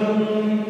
Amém.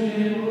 Deus.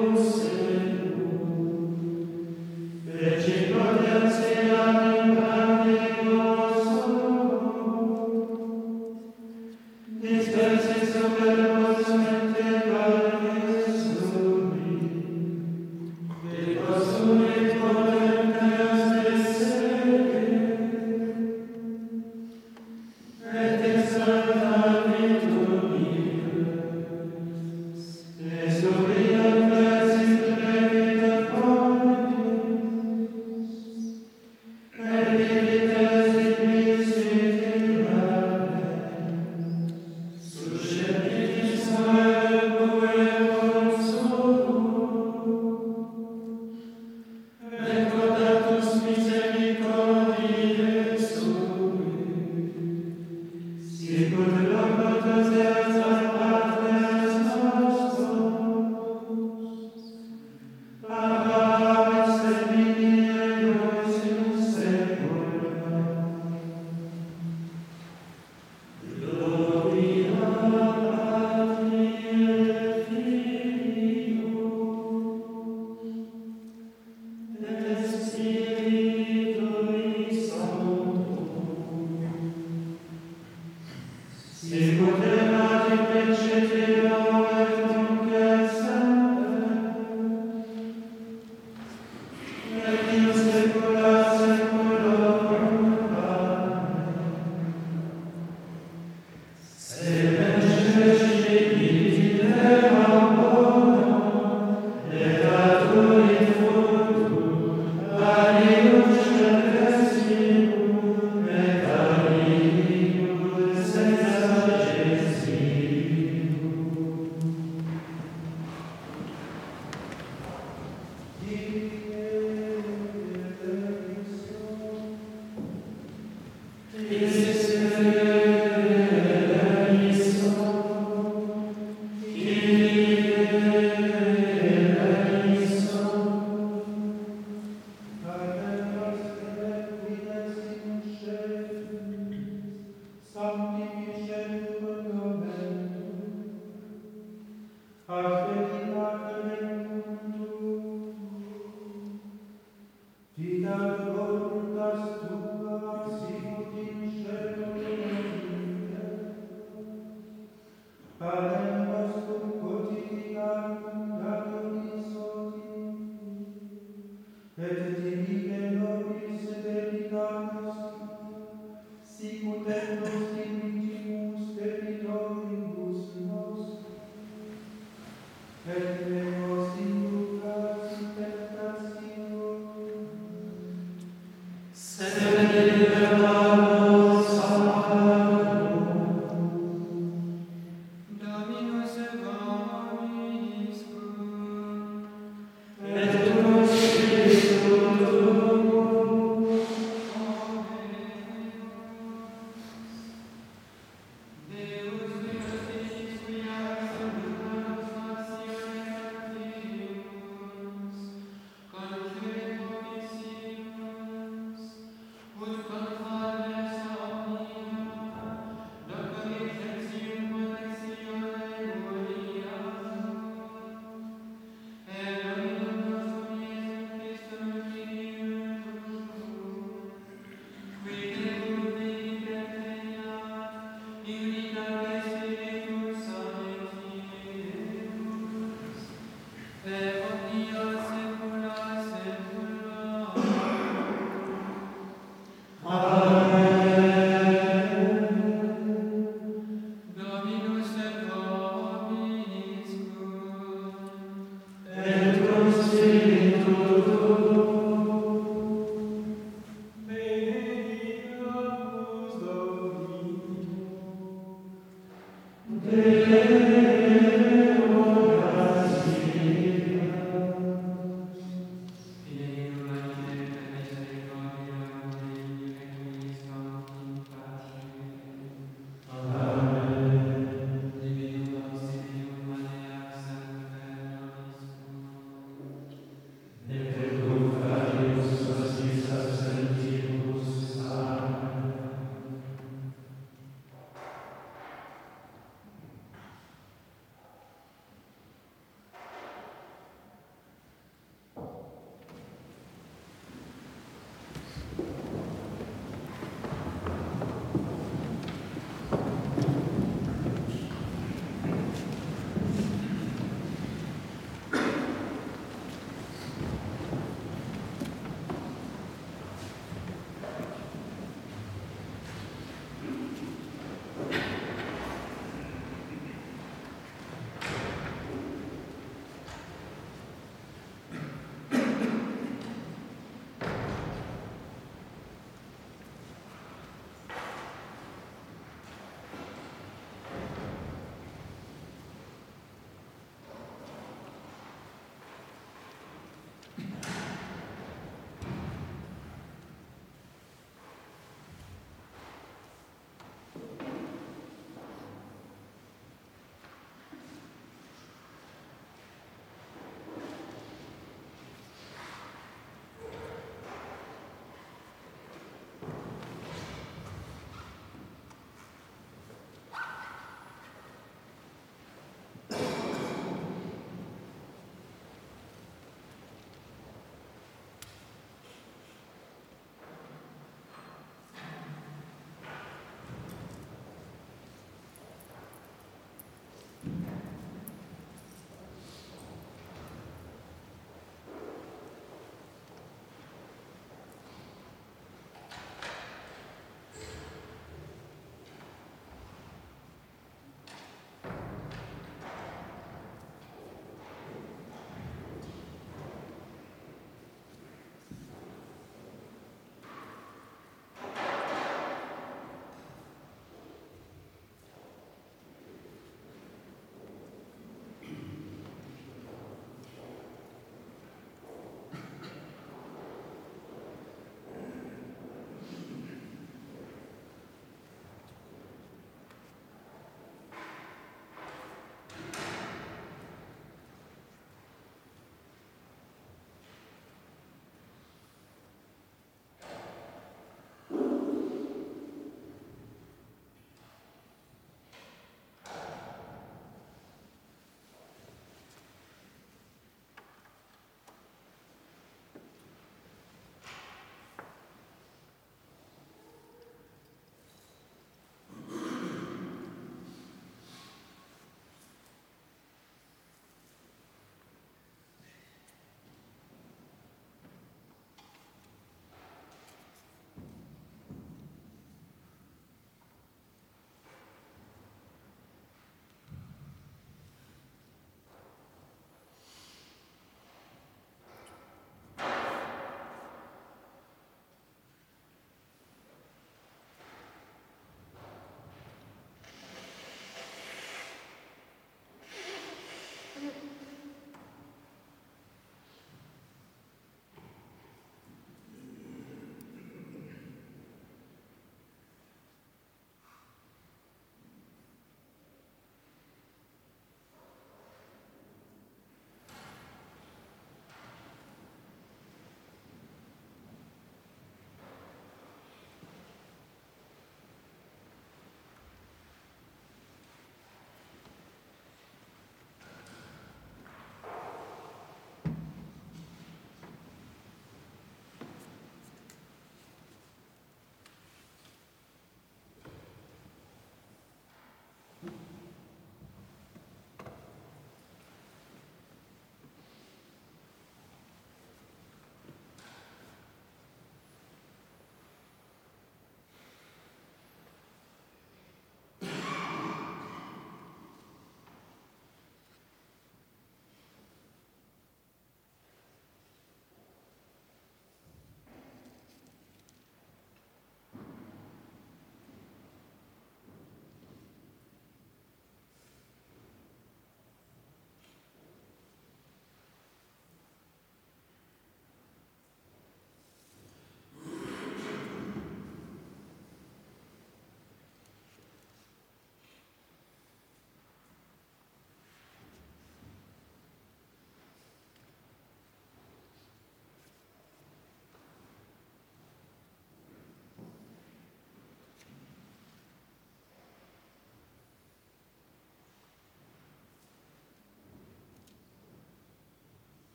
Amen.